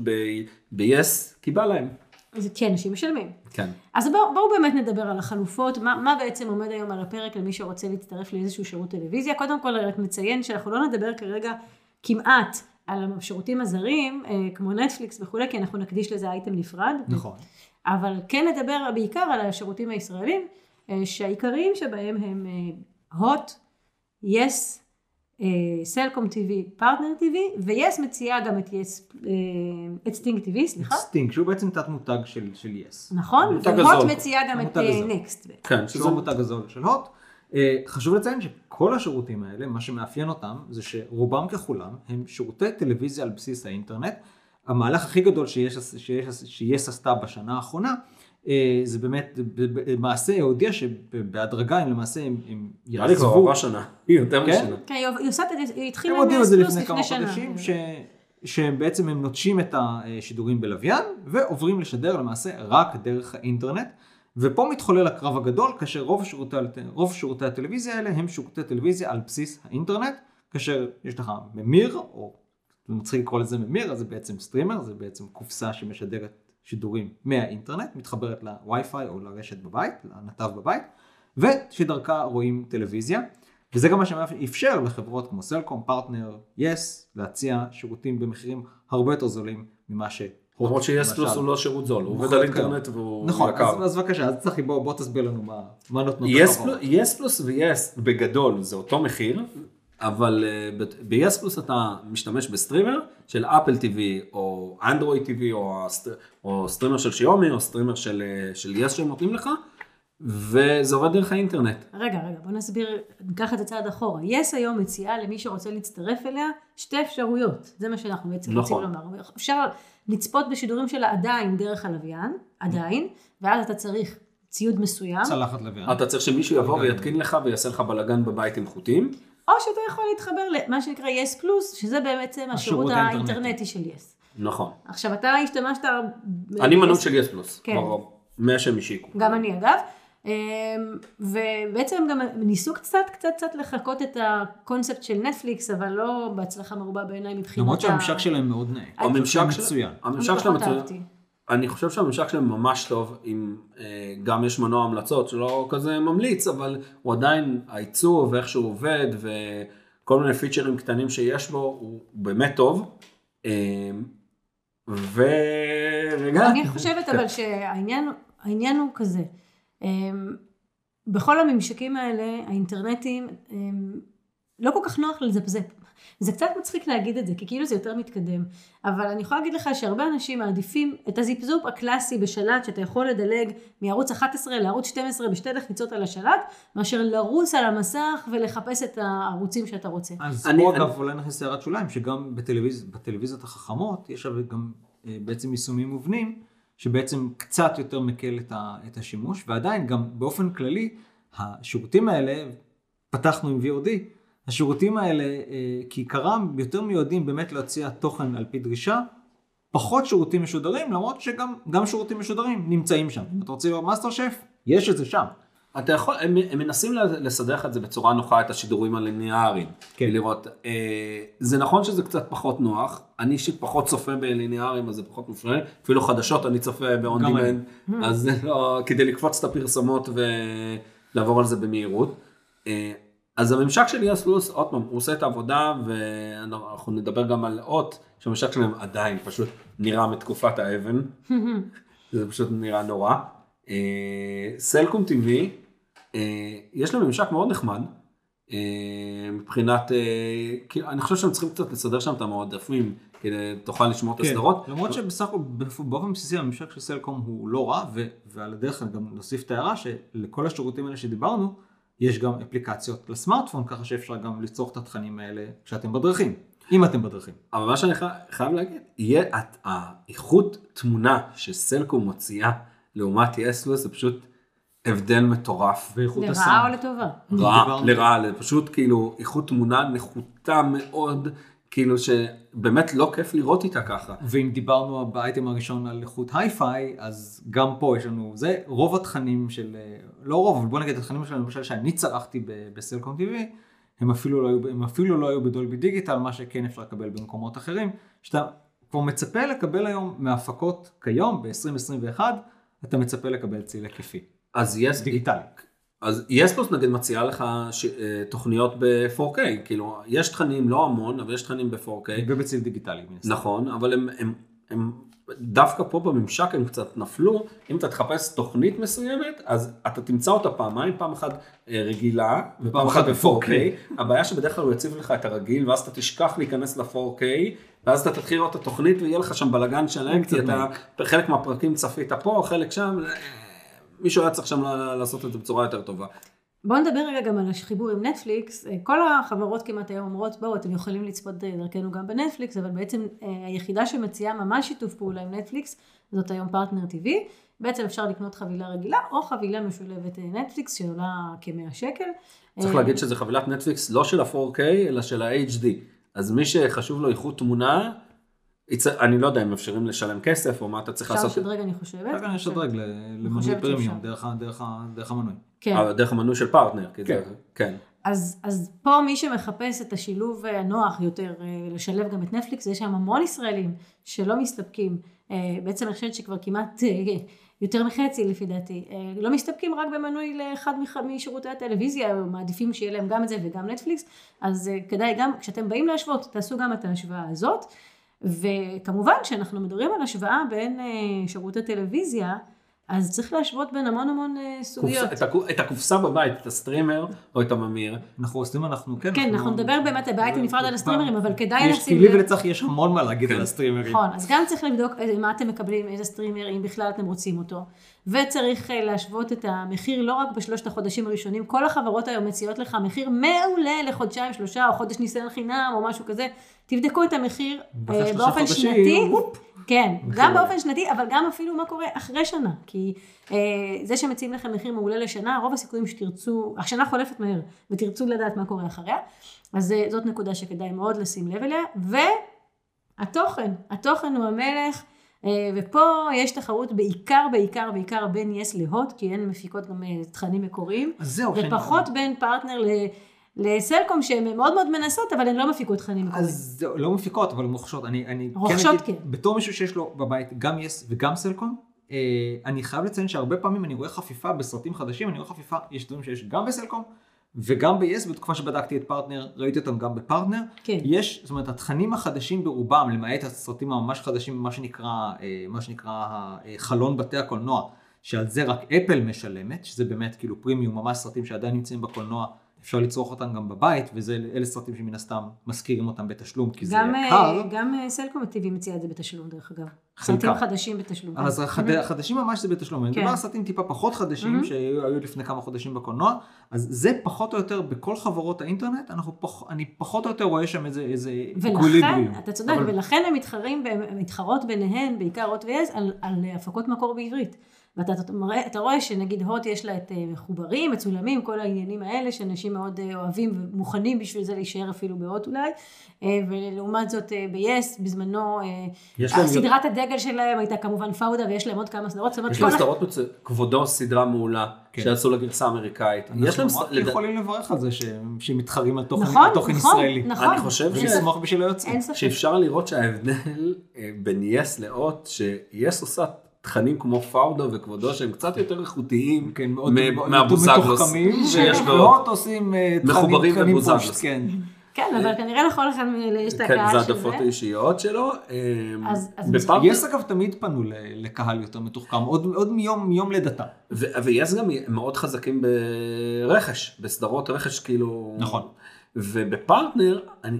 ביס, כי בא להם. אז כן, אנשים משלמים. כן. אז בואו בוא באמת נדבר על החלופות, מה, מה בעצם עומד היום על הפרק למי שרוצה להצטרף לאיזשהו שירות טלוויזיה. קודם כל רק נציין שאנחנו לא נדבר כרגע כמעט על השירותים הזרים, אה, כמו נטפליקס וכולי, כי אנחנו נקדיש לזה אייטם נפרד. נכון. אבל כן נדבר בעיקר על השירותים הישראלים, אה, שהעיקריים שבהם הם הוט, יס, סלקום TV, פרטנר TV, ויס מציעה גם את יס, את סטינג TV, סליחה, סטינג, שהוא בעצם תת מותג של של יס. נכון? המותג והוט. מציעה גם את. נקסט. כן, שהוא המותג הזול של הוט. אה, חשוב לציין שכל השירותים האלה, מה שמאפיין אותם, זה שרובם ככולם הם שירותי טלוויזיה על בסיס האינטרנט. המהלך הכי גדול שיש, שיש, שיש עשתה בשנה האחרונה, אה, זה באמת מעשה הודיע שבהדרגה הם למעשה הם, הם נראה לי כבר יעזבו, עברה שנה. היא יותר כן? משנה. כן, היא עושה את זה, היא התחילה הם הודיעו את זה פלוס לפני כמה שנה. חודשים, ש... שבעצם הם נוטשים את השידורים בלוויין ועוברים לשדר למעשה רק דרך האינטרנט. ופה מתחולל הקרב הגדול כאשר רוב שירותי, רוב שירותי הטלוויזיה האלה הם שירותי טלוויזיה על בסיס האינטרנט כאשר יש לך ממיר או זה מצחיק לקרוא לזה ממיר אז זה בעצם streamer זה בעצם קופסה שמשדרת שידורים מהאינטרנט מתחברת לווי-פיי או לרשת בבית לנתב בבית ושדרכה רואים טלוויזיה. וזה גם מה שאפשר לחברות כמו סלקום, פרטנר, יס, להציע שירותים במחירים הרבה יותר זולים ממה ש... למרות שיס פלוס הוא לא שירות זול, הוא עובד על אינטרנט והוא נכון, יקר. אז, אז בבקשה, אז צחי בוא, בוא תסביר לנו מה, מה נותנות יס החברות. יס פלוס ויס בגדול זה אותו מחיר, אבל אה, ב- ביס פלוס אתה משתמש ב streamer של אפל TV או אנדרואיד TV או, הסט- או streamer של שיאומי או streamer של, אה, של יס שהם נותנים לך, וזה עובד דרך האינטרנט. רגע, רגע, בוא נסביר, ניקח את זה צעד אחורה. יס היום מציעה למי שרוצה להצטרף אליה שתי אפשרויות. זה מה שאנחנו בעצם רוצים נכון. לומר. אפשר לצפות בשידורים שלה עדיין דרך הלוויין, עדיין, ואז אתה צריך ציוד מסוים, צלחת לוויין. אתה צריך שמישהו יבוא. ויתקין לך ויעשה לך בלאגן בבית עם חוטים. או שאתה יכול להתחבר למה שנקרא יס פלוס, שזה בעצם השירות השירות האינטרנטי. של יס. נכון. עכשיו אתה השתמשת... אני מנוי ב-Yes- של יס פלוס, כן. כבר מהשם השיקו. גם אני אגב. אמ, ובעצם גם ניסו קצת קצת קצת לחקות את הקונספט של נטפליקס, אבל לא בהצלחה מרובה בעיניי מבחינת למרות ה- שהממשק שלהם מאוד נאה. הממשק של- מצוין. הממשק שלהם מצוין. אני חושב שהממשק שלהם ממש טוב, עם, אה, גם יש מנוע המלצות שלא כזה ממליץ, אבל הוא עדיין, העיצוב ואיך שהוא עובד וכל מיני פיצ'רים קטנים שיש בו, הוא באמת טוב. אה, ורגע, אני חושבת אבל שהעניין העניין הוא כזה, אמ, בכל הממשקים האלה, האינטרנטיים, אמ, לא כל כך נוח לזפזפ. זה קצת מצחיק להגיד את זה, כי כאילו זה יותר מתקדם. אבל אני יכולה להגיד לך שהרבה אנשים מעדיפים את הזיפזופ הקלאסי בשלט, שאתה יכול לדלג מערוץ 11 לערוץ 12 בשתי לחיצות על השלט, מאשר לרוץ על המסך ולחפש את הערוצים שאתה רוצה. אז אני- פה אני- אגב אולי נכניס הערת שוליים, שגם בטלוויז... בטלוויזיות החכמות יש גם אה, בעצם יישומים מובנים, שבעצם קצת יותר מקל את, ה... את השימוש, ועדיין גם באופן כללי, השירותים האלה, פתחנו עם VOD, השירותים האלה אה, בעיקרם יותר מיועדים באמת להציע תוכן על פי דרישה, פחות שירותים משודרים, למרות שגם גם שירותים משודרים נמצאים שם. אם אתה רוצה לראות מאסטר שף, יש את זה שם. אתה יכול, הם, הם מנסים לסדר לך את זה בצורה נוחה, את השידורים הליניאריים. כן. לראות, אה, זה נכון שזה קצת פחות נוח, אני אישית פחות צופה בליניאריים, אז זה פחות מפריע, אפילו חדשות אני צופה ב-on demand, אז זה לא, כדי לקפוץ את הפרסומות ולעבור על זה במהירות. אה, אז הממשק של יס פלוס, עוד פעם, הוא עושה את העבודה, ואנחנו נדבר גם על אות, שהממשק שלהם עדיין פשוט נראה מתקופת האבן. <laughs> זה פשוט נראה נורא. אה, סלקום TV, אה, יש להם ממשק מאוד נחמד, אה, מבחינת, כאילו, אני חושב שהם צריכים קצת לסדר שם את המועדפים, כדי תוכל לשמור את הסדרות. כן, למרות שבסך הכל באופן בסיסי הממשק של סלקום הוא לא רע, ועל הדרך גם נוסיף את ההערה שלכל השירותים האלה שדיברנו, יש גם אפליקציות לסמארטפון, ככה שאפשר גם לצרוך את התכנים האלה כשאתם בדרכים, אם אתם בדרכים. אבל מה שאני חי- חייב להגיד, יהיה, את- האיכות תמונה שסלקום מוציאה לעומת יסלו זה פשוט הבדל מטורף. ואיכות לרעה הסאונד. או לטובה? רע, דיברנו- לרעה, פשוט כאילו איכות תמונה נחותה מאוד, כאילו שבאמת לא כיף לראות איתה ככה. ואם דיברנו באייטם הראשון על איכות HiFi, אז גם פה יש לנו, זה רוב התכנים של, לא רוב, אבל בוא נגיד התכנים שלנו, למשל שאני צרכתי בסלקום TV, הם אפילו, לא היו, הם אפילו לא היו בדולבי דיגיטל, מה שכן אפשר לקבל במקומות אחרים, שאתה כבר מצפה לקבל היום מהפקות כיום, ב-2021, אתה מצפה לקבל צליל היקפי, אז יש, דיגיטלי. אז יס פלוס נגיד מציעה לך ש, אה, תוכניות ב-4K, כאילו יש תכנים לא המון, אבל יש תכנים ב-4K, ובצליל דיגיטלי. נכון, אבל הם, הם, הם דווקא פה בממשק הם קצת נפלו, אם אתה תחפש תוכנית מסוימת, אז אתה תמצא אותה פעמיים, פעם אחת אה, רגילה, ופעם אחת ב-4K, הבעיה שבדרך כלל הוא יציב לך את הרגיל, ואז אתה תשכח להיכנס ל-4K, ואז אתה תתחיל לראות את התוכנית ויהיה לך שם בלאגן שלם, כי אתה, חלק מהפרקים צפית פה, חלק שם, אה, מישהו היה צריך שם לעשות את זה בצורה יותר טובה. בואו נדבר רגע גם על החיבור עם נטפליקס. אה, כל החברות כמעט היום אומרות, בואו, אתם יכולים לצפות דרכנו גם בנטפליקס, אבל בעצם אה, היחידה שמציעה ממש שיתוף פעולה עם נטפליקס, זאת היום פרטנר TV. בעצם אפשר לקנות חבילה רגילה, או חבילה משולבת אה, נטפליקס, שעולה כ-100 שקל. צריך להגיד שזה חבילת נטפליקס לא של ה-4K, אלא של ה-HD. אז מי שחשוב לו איכות תמונה, אני לא יודע אם מאפשרים לשלם כסף, או מה אתה צריך אפשר לעשות. לשדרג, אני חושבת. אפשר גם לשדרג ל- למנוי שאפשר. דרך המנוי. כן. אבל דרך המנוי של פרטנר, כן. כן. אז, אז פה מי שמחפש את השילוב אה, הנוח יותר, אה, לשלב גם את נטפליקס, יש שם המון ישראלים שלא מסתפקים. אה, בעצם אני חושבת שכבר כמעט אה, יותר מחצי לפי דעתי. אה, לא מסתפקים רק במנוי לאחד משירותי הטלוויזיה, או מעדיפים שיהיה להם גם את זה וגם נטפליקס, אז אה, כדאי גם, כשאתם באים להשוות, תעשו גם את ההשוואה הזאת. וכמובן שאנחנו מדברים על השוואה בין אה, שירותי טלוויזיה, אז צריך להשוות בין המון המון אה, סוגיות. קופסה- את הקו- את הקופסה בבית, את הסטרימר או את הממיר. אנחנו עושים, אנחנו כן. כן, אנחנו נדבר באמת באייטם נפרד על הסטרימרים, אבל כדאי יש, לשים כי לי. ולצח יש המון מה להגיד כן. על הסטרימרים. נכון, אז גם צריך לבדוק אה, מה אתם מקבלים, איזה סטרימר, אם בכלל אתם רוצים אותו. וצריך אה, להשוות את המחיר לא רק בשלושת החודשים הראשונים, כל החברות היום מציעות לך מחיר מעולה לחודשיים, שלושה, או חודש ניסיון חינם, או משהו כזה. תבדקו את המחיר באופן חודשים, שנתי. וופ, כן, גם. באופן שנתי, אבל גם אפילו מה קורה אחרי שנה. כי אה, זה שמציעים לכם מחיר מעולה לשנה, רוב הסיכויים שתרצו, השנה חולפת מהר, ותרצו לדעת מה קורה אחריה. אז אה, זאת נקודה שכדאי מאוד לשים לב אליה. והתוכן, התוכן הוא המלך. אה, ופה יש תחרות בעיקר, בעיקר, בעיקר בין יס להוט, כי הן מפיקות גם אה, תכנים מקוריים, אז זהו. שאני- ופחות בין פרטנר ל- לסלקום, שהן מאוד מאוד מנסות, אבל הן לא מפיקות תכנים מקוריים. אז לא מפיקות, אבל הן רוכשות. אני, אני רוכשות, אגיד, כן. בתור מישהו שיש לו בבית גם יס וגם סלקום, אה, אני חייב לציין שהרבה פעמים אני רואה חפיפה בסרטים חדשים, אני רואה חפיפה, יש דברים שיש גם בסלקום וגם ביס, בתקופה שבדקתי את פרטנר, ראיתי אותם גם בפרטנר. כן. יש, זאת אומרת, התכנים החדשים ברובם, למעט הסרטים הממש חדשים, מה שנקרא, אה, מה שנקרא חלון בתי הקולנוע, שעל זה רק אפל משלמת, שזה באמת כאילו פרימיום, ממש סרטים שעדיין נמצאים בקולנוע, אפשר לצרוך אותם גם בבית, ואלה סרטים שמן הסתם משכירים אותם בתשלום, כי זה גם, יקר. אה, גם אה, סלקום TV מציע את זה בתשלום דרך אגב. סרטים. חדשים בתשלום. אז החד... החדשים ממש זה בתשלום, אני כן. מדבר על סרטים טיפה פחות חדשים מהמם. שהיו היו לפני כמה חודשים בקולנוע, אז זה פחות או יותר בכל חברות האינטרנט. אני פחות או יותר רואה שם איזה, ולכן, אקוויליבריום. אתה צודק, ולכן הם מתחרות ביניהן, בעיקר הוט ויס, על, על הפקות מקור בעברית. ואתה אתה, מראה- אתה רואה שנגיד הוט יש לה את אה, מחוברים, מצולמים, כל העניינים האלה שאנשים מאוד אה, אוהבים ומוכנים בשביל זה להישאר אפילו בהוט אולי. אה, ולעומת זאת ב-yes בזמנו, סדרת הדגל שלהם הייתה כמובן פאודה ויש להם עוד כמה סדרות. זאת אומרת, יש להם סדרות מצוינות, כבודו סדרה מעולה, כן. שעשו לגרסה האמריקאית. יש להם, אנחנו יכולים לברך על זה שהם, שהם מתחרים על תוכן, נכון, על תוכן נכון, ישראלי. נכון. אני חושב. ולשמוח בשביל ספק. שאפשר לראות שההבדל בין יס לאות, שיס עושה תכנים כמו פאודו וכבודו שהם קצת יותר איכותיים כן, מאוד מאוד מהבוזגלוס שיש והוט בהוט. עושים אה, תכנים- מחוברים תכנים. פושט, כן. כן, אבל כנראה לכל אחד מאלה יש את כן, הקהל זה של העדפות זה. האישיות שלו. אה, אז- יס אגב תמיד פנו לקהל יותר מתוחכם, עוד עוד מיום לידתה. ויס גם מאוד חזקים ברכש, בסדרות רכש כאילו. נכון. ובפרטנר, אני,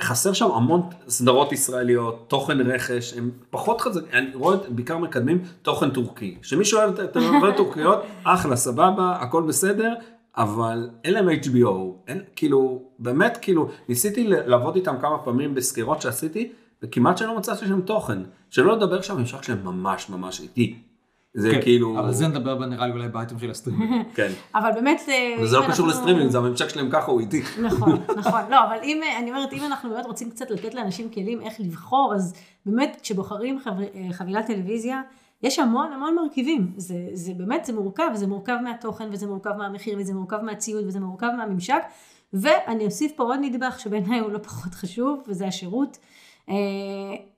חסר שם המון סדרות ישראליות, תוכן רכש, הם פחות חזקים, אני רואה, את- בעיקר מקדמים תוכן טורקי. שמישהו אוהב את התוכניות טורקיות, אחלה, סבבה, הכל בסדר, אבל אין להם HBO, אין, כאילו, באמת, כאילו, ניסיתי לעבוד איתם כמה פעמים בסקירות שעשיתי, וכמעט שלא מצאתי שם תוכן. שלא לדבר שהממשק שלהם ממש ממש איטי. זה כן, כאילו, אבל זה נדבר נראה לי אולי באייטם של הסטרימינג. <laughs> כן. אבל באמת... אה, וזה אם לא קשור אנחנו- לסטרימינג, זה הממשק שלהם ככה, הוא איטי. <laughs> נכון, נכון. לא, אבל אם, אה, אני אומרת, אם אנחנו באמת רוצים קצת לתת לאנשים כלים איך לבחור, אז באמת, כשבוחרים חב- אה, חבילת טלוויזיה, יש המון המון מרכיבים. זה, זה באמת, זה מורכב, זה מורכב מהתוכן, וזה מורכב מהמחיר, וזה מורכב מהציוד, וזה מורכב מהממשק. ואני אוסיף פה עוד נדבך שבעיניי הוא לא פחות חשוב, וזה השירות. Uh,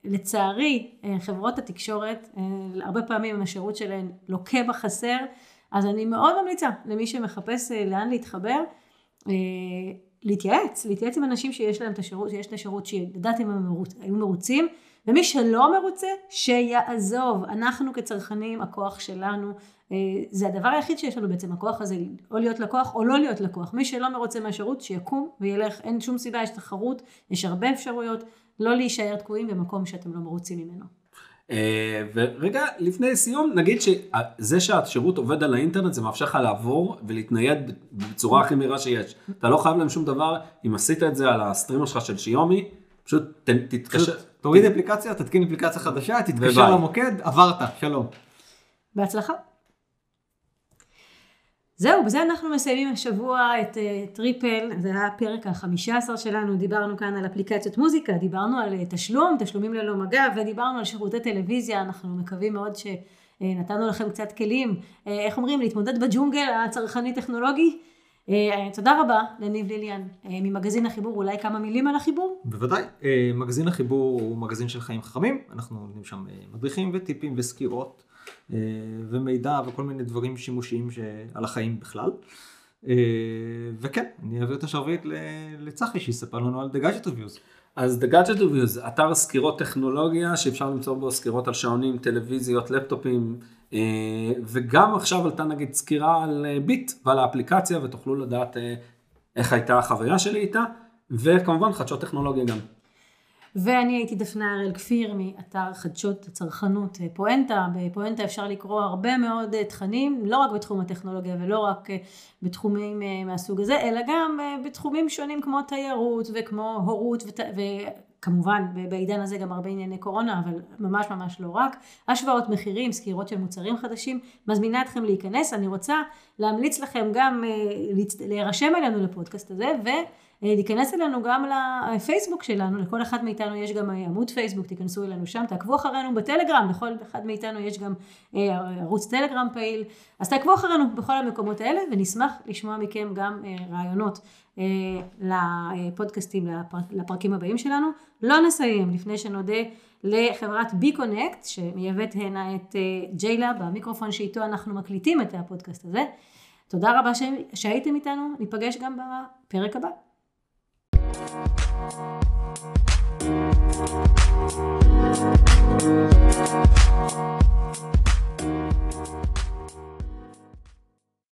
לצערי, uh, חברות התקשורת, uh, הרבה פעמים השירות שלהן לוקה בחסר, אז אני מאוד ממליצה למי שמחפש לאן להתחבר, להתייעץ, להתייעץ עם אנשים שיש להם את השירות, שיש את השירות, שלדעת אם הם מרוץ, היו מרוצים, ומי שלא מרוצה, שיעזוב. אנחנו כצרכנים, הכוח שלנו, אה, זה הדבר היחיד שיש לנו בעצם, הכוח הזה, או להיות לקוח או לא להיות לקוח. מי שלא מרוצה מהשירות, שיקום וילך, אין שום סיבה, יש תחרות, יש הרבה אפשרויות, לא להישאר תקועים במקום שאתם לא מרוצים ממנו. אה, ורגע לפני סיום נגיד שזה שהשירות עובד על האינטרנט זה מאפשר לך לעבור ולהתנייד בצורה הכי מהירה שיש. אתה לא חייב להם שום דבר אם עשית את זה על הסטרימר שלך של שיאומי פשוט תתקשר. תוריד אפליקציה, תתקין אפליקציה חדשה, תתקשר. למוקד, עברת, שלום. בהצלחה. זהו, בזה אנחנו מסיימים השבוע את אה, טריפל, זה היה הפרק החמישה עשר שלנו, דיברנו כאן על אפליקציות מוזיקה, דיברנו על אה, תשלום, תשלומים ללא מגע, ודיברנו על שירותי טלוויזיה, אנחנו מקווים מאוד שנתנו לכם קצת כלים, אה, איך אומרים, להתמודד בג'ונגל הצרכני-טכנולוגי. Uh, תודה רבה לניב ליליאן uh, ממגזין החיבור, אולי כמה מילים על החיבור? בוודאי, אה, מגזין החיבור הוא מגזין של חיים חכמים, אנחנו נותנים שם אה, מדריכים וטיפים וסקירות אה, ומידע וכל מיני דברים שימושיים על החיים בכלל. אה, וכן, אני אעביר את השרביט לצחי שיספר לנו על The Gadget Reviews. אז The Gadget Reviews, אתר סקירות טכנולוגיה שאפשר למצוא בו סקירות על שעונים, טלוויזיות, לפטופים, וגם עכשיו עלתה נגיד סקירה על ביט ועל האפליקציה ותוכלו לדעת איך הייתה החוויה שלי איתה, וכמובן חדשות טכנולוגיה גם. ואני הייתי דפנה הראל כפיר מאתר חדשות הצרכנות אה, פואנטה. בפואנטה אפשר לקרוא הרבה מאוד אה, תכנים, לא רק בתחום הטכנולוגיה ולא רק אה, בתחומים מהסוג הזה, אלא גם בתחומים שונים כמו תיירות וכמו הורות ות... וכמובן בעידן הזה גם הרבה ענייני קורונה, אבל ממש ממש לא רק. השוואות מחירים, סקירות של מוצרים חדשים, מזמינה אתכם להיכנס. אני רוצה להמליץ לכם גם להירשם אלינו לפודקאסט הזה, ו... אה, להיכנס אלינו גם לפייסבוק שלנו, לכל אחד מאיתנו יש גם אה, עמוד פייסבוק, תיכנסו אלינו שם, תעקבו אחרינו בטלגרם, לכל אחד מאיתנו יש גם אה, ערוץ טלגרם פעיל, אז תעקבו אחרינו בכל המקומות האלה ונשמח לשמוע מכם גם רעיונות לפודקאסטים, לפרקים הבאים שלנו. לא נסיים לפני שנודה לחברת בי קונקט שמייבאת הנה את ג'יילה במיקרופון שאיתו אנחנו מקליטים את הפודקאסט הזה. תודה רבה שהייתם איתנו, ניפגש גם בפרק הבא. We'll